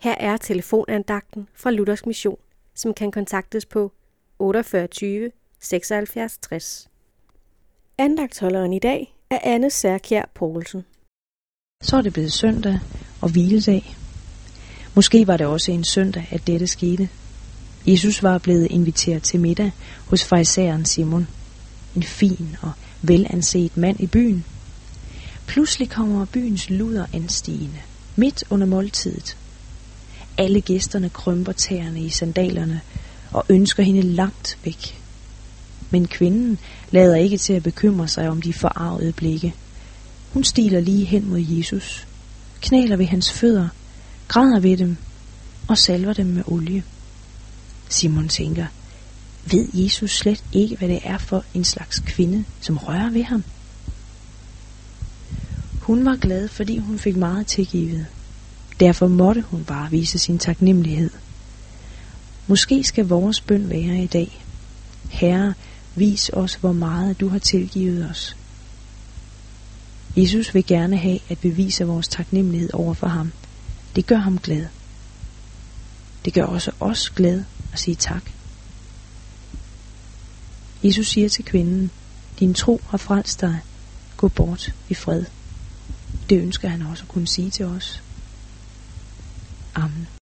Her er telefonandagten fra Luthers Mission, som kan kontaktes på 48 76 60. Andagtholderen i dag er Anne Særkjær Poulsen. Så er det blevet søndag og hviledag. Måske var det også en søndag, at dette skete. Jesus var blevet inviteret til middag hos farisæeren Simon. En fin og velanset mand i byen. Pludselig kommer byens luder anstigende, midt under måltidet. Alle gæsterne krymper tæerne i sandalerne og ønsker hende langt væk. Men kvinden lader ikke til at bekymre sig om de forarvede blikke. Hun stiler lige hen mod Jesus, knæler ved hans fødder, græder ved dem og salver dem med olie. Simon tænker, ved Jesus slet ikke, hvad det er for en slags kvinde, som rører ved ham? Hun var glad, fordi hun fik meget tilgivet. Derfor måtte hun bare vise sin taknemmelighed. Måske skal vores bøn være i dag. Herre, vis os, hvor meget du har tilgivet os. Jesus vil gerne have, at vi viser vores taknemmelighed over for ham. Det gør ham glad. Det gør også os glad at sige tak. Jesus siger til kvinden, din tro har frelst dig. Gå bort i fred. Det ønsker han også at kunne sige til os. um,